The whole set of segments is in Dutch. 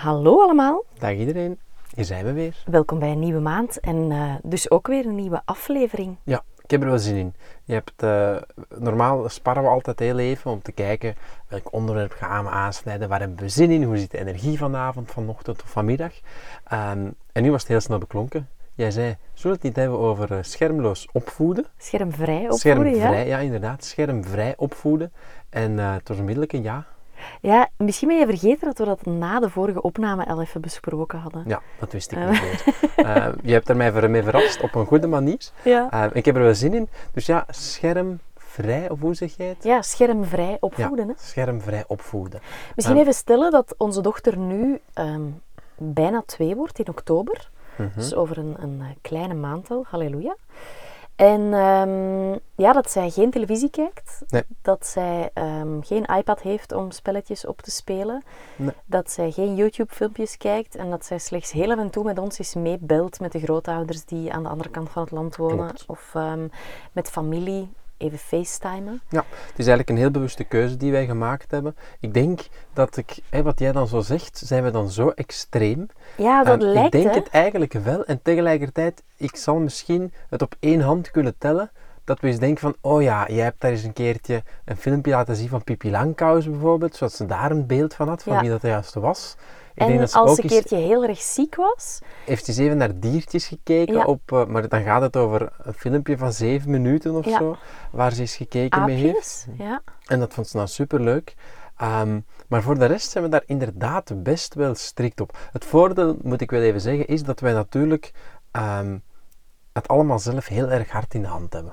Hallo allemaal, Dag iedereen. Hier zijn we weer. welkom bij een nieuwe maand en eh, dus ook weer een nieuwe aflevering. Ja, ik heb er wel zin in. Je hebt, eh, normaal sparren we altijd heel even om te kijken welk onderwerp gaan we aansnijden. Waar hebben we zin in? Hoe zit de energie vanavond, vanochtend of vanmiddag? Ehm, en nu was het heel snel beklonken. Jij zei, zullen we het niet hebben over eh, schermloos opvoeden? Schermvrij opvoeden, Schermvrij, ja? ja inderdaad. Schermvrij opvoeden. En eh het was onmiddellijk een ja. Ja, misschien ben je vergeten dat we dat na de vorige opname al even besproken hadden. Ja, dat wist ik Eh. niet meer. Eh, je hebt er mij mee verrast op een goede manier. Ja. Eh, ik heb er wel zin in. Dus ja, schermvrij, of hoe zeg jij het? Ja, schermvrij opvoeden. Hè? Schermvrij opvoeden. Misschien Ehm. even stellen dat onze dochter nu ehm, bijna twee wordt in oktober. Mhm. Dus over een, een kleine maand al, halleluja. En ehm, ja, dat zij geen televisie kijkt. Nee. Dat zij ehm, geen iPad heeft om spelletjes op te spelen. Nee. Dat zij geen YouTube-filmpjes kijkt. En dat zij slechts heel af en toe met ons eens meebelt met de grootouders die aan de andere kant van het land wonen. Klopt. Of ehm, met familie even facetimen. Ja, het is eigenlijk een heel bewuste keuze die wij gemaakt hebben. Ik denk dat ik, wat jij dan zo zegt, zijn we dan zo extreem. Ja, dat Ehm, lijkt ik denk hè? het eigenlijk wel. En tegelijkertijd, ik zal misschien het op één hand kunnen tellen. Dat we eens denken van, oh ja, jij hebt daar eens een keertje een filmpje laten zien van Pipi Langkous bijvoorbeeld. Zodat ze daar een beeld van had, van Ja. wie dat juist was. Ik En als ze een keertje heel erg ziek was, heeft eens even naar diertjes gekeken. Ja. Op, eh, maar dan gaat het over een filmpje van zeven minuten of Ja. zo. Waar ze eens gekeken mee heeft. ja. En dat vond ze nou superleuk. Ehm, maar voor de rest zijn we daar inderdaad best wel strikt op. Het voordeel, moet ik wel even zeggen, is dat wij natuurlijk ehm, het allemaal zelf heel erg hard in de hand hebben.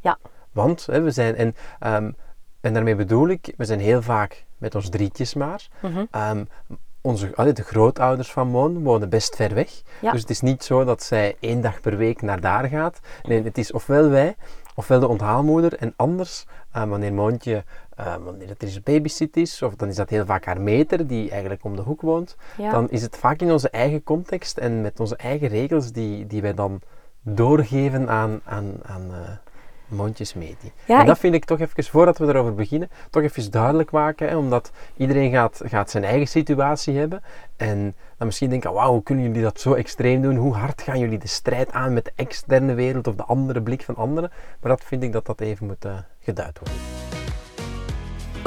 Ja. Want hè, we zijn, en, ehm, en daarmee bedoel ik, we zijn heel vaak met ons drietjes maar. Mhm. Onze, allee, de grootouders van Moon wonen best ver weg. Ja. Dus het is niet zo dat zij één dag per week naar daar gaat. Nee, het is ofwel wij, ofwel de onthaalmoeder. En anders, eh, wanneer Moontje, eh, wanneer het er eens babysit is, of dan is dat heel vaak haar meter, die eigenlijk om de hoek woont. Ja. Dan is het vaak in onze eigen context en met onze eigen regels die, die wij dan doorgeven aan, aan, aan eh, mondjesmedie. Ja, en dat vind ik toch even, voordat we erover beginnen, toch even duidelijk maken. Hè, omdat iedereen gaat, gaat zijn eigen situatie hebben. En dan misschien denken, wauw, hoe kunnen jullie dat zo extreem doen? Hoe hard gaan jullie de strijd aan met de externe wereld of de andere blik van anderen? Maar dat vind ik dat dat even moet eh, geduid worden.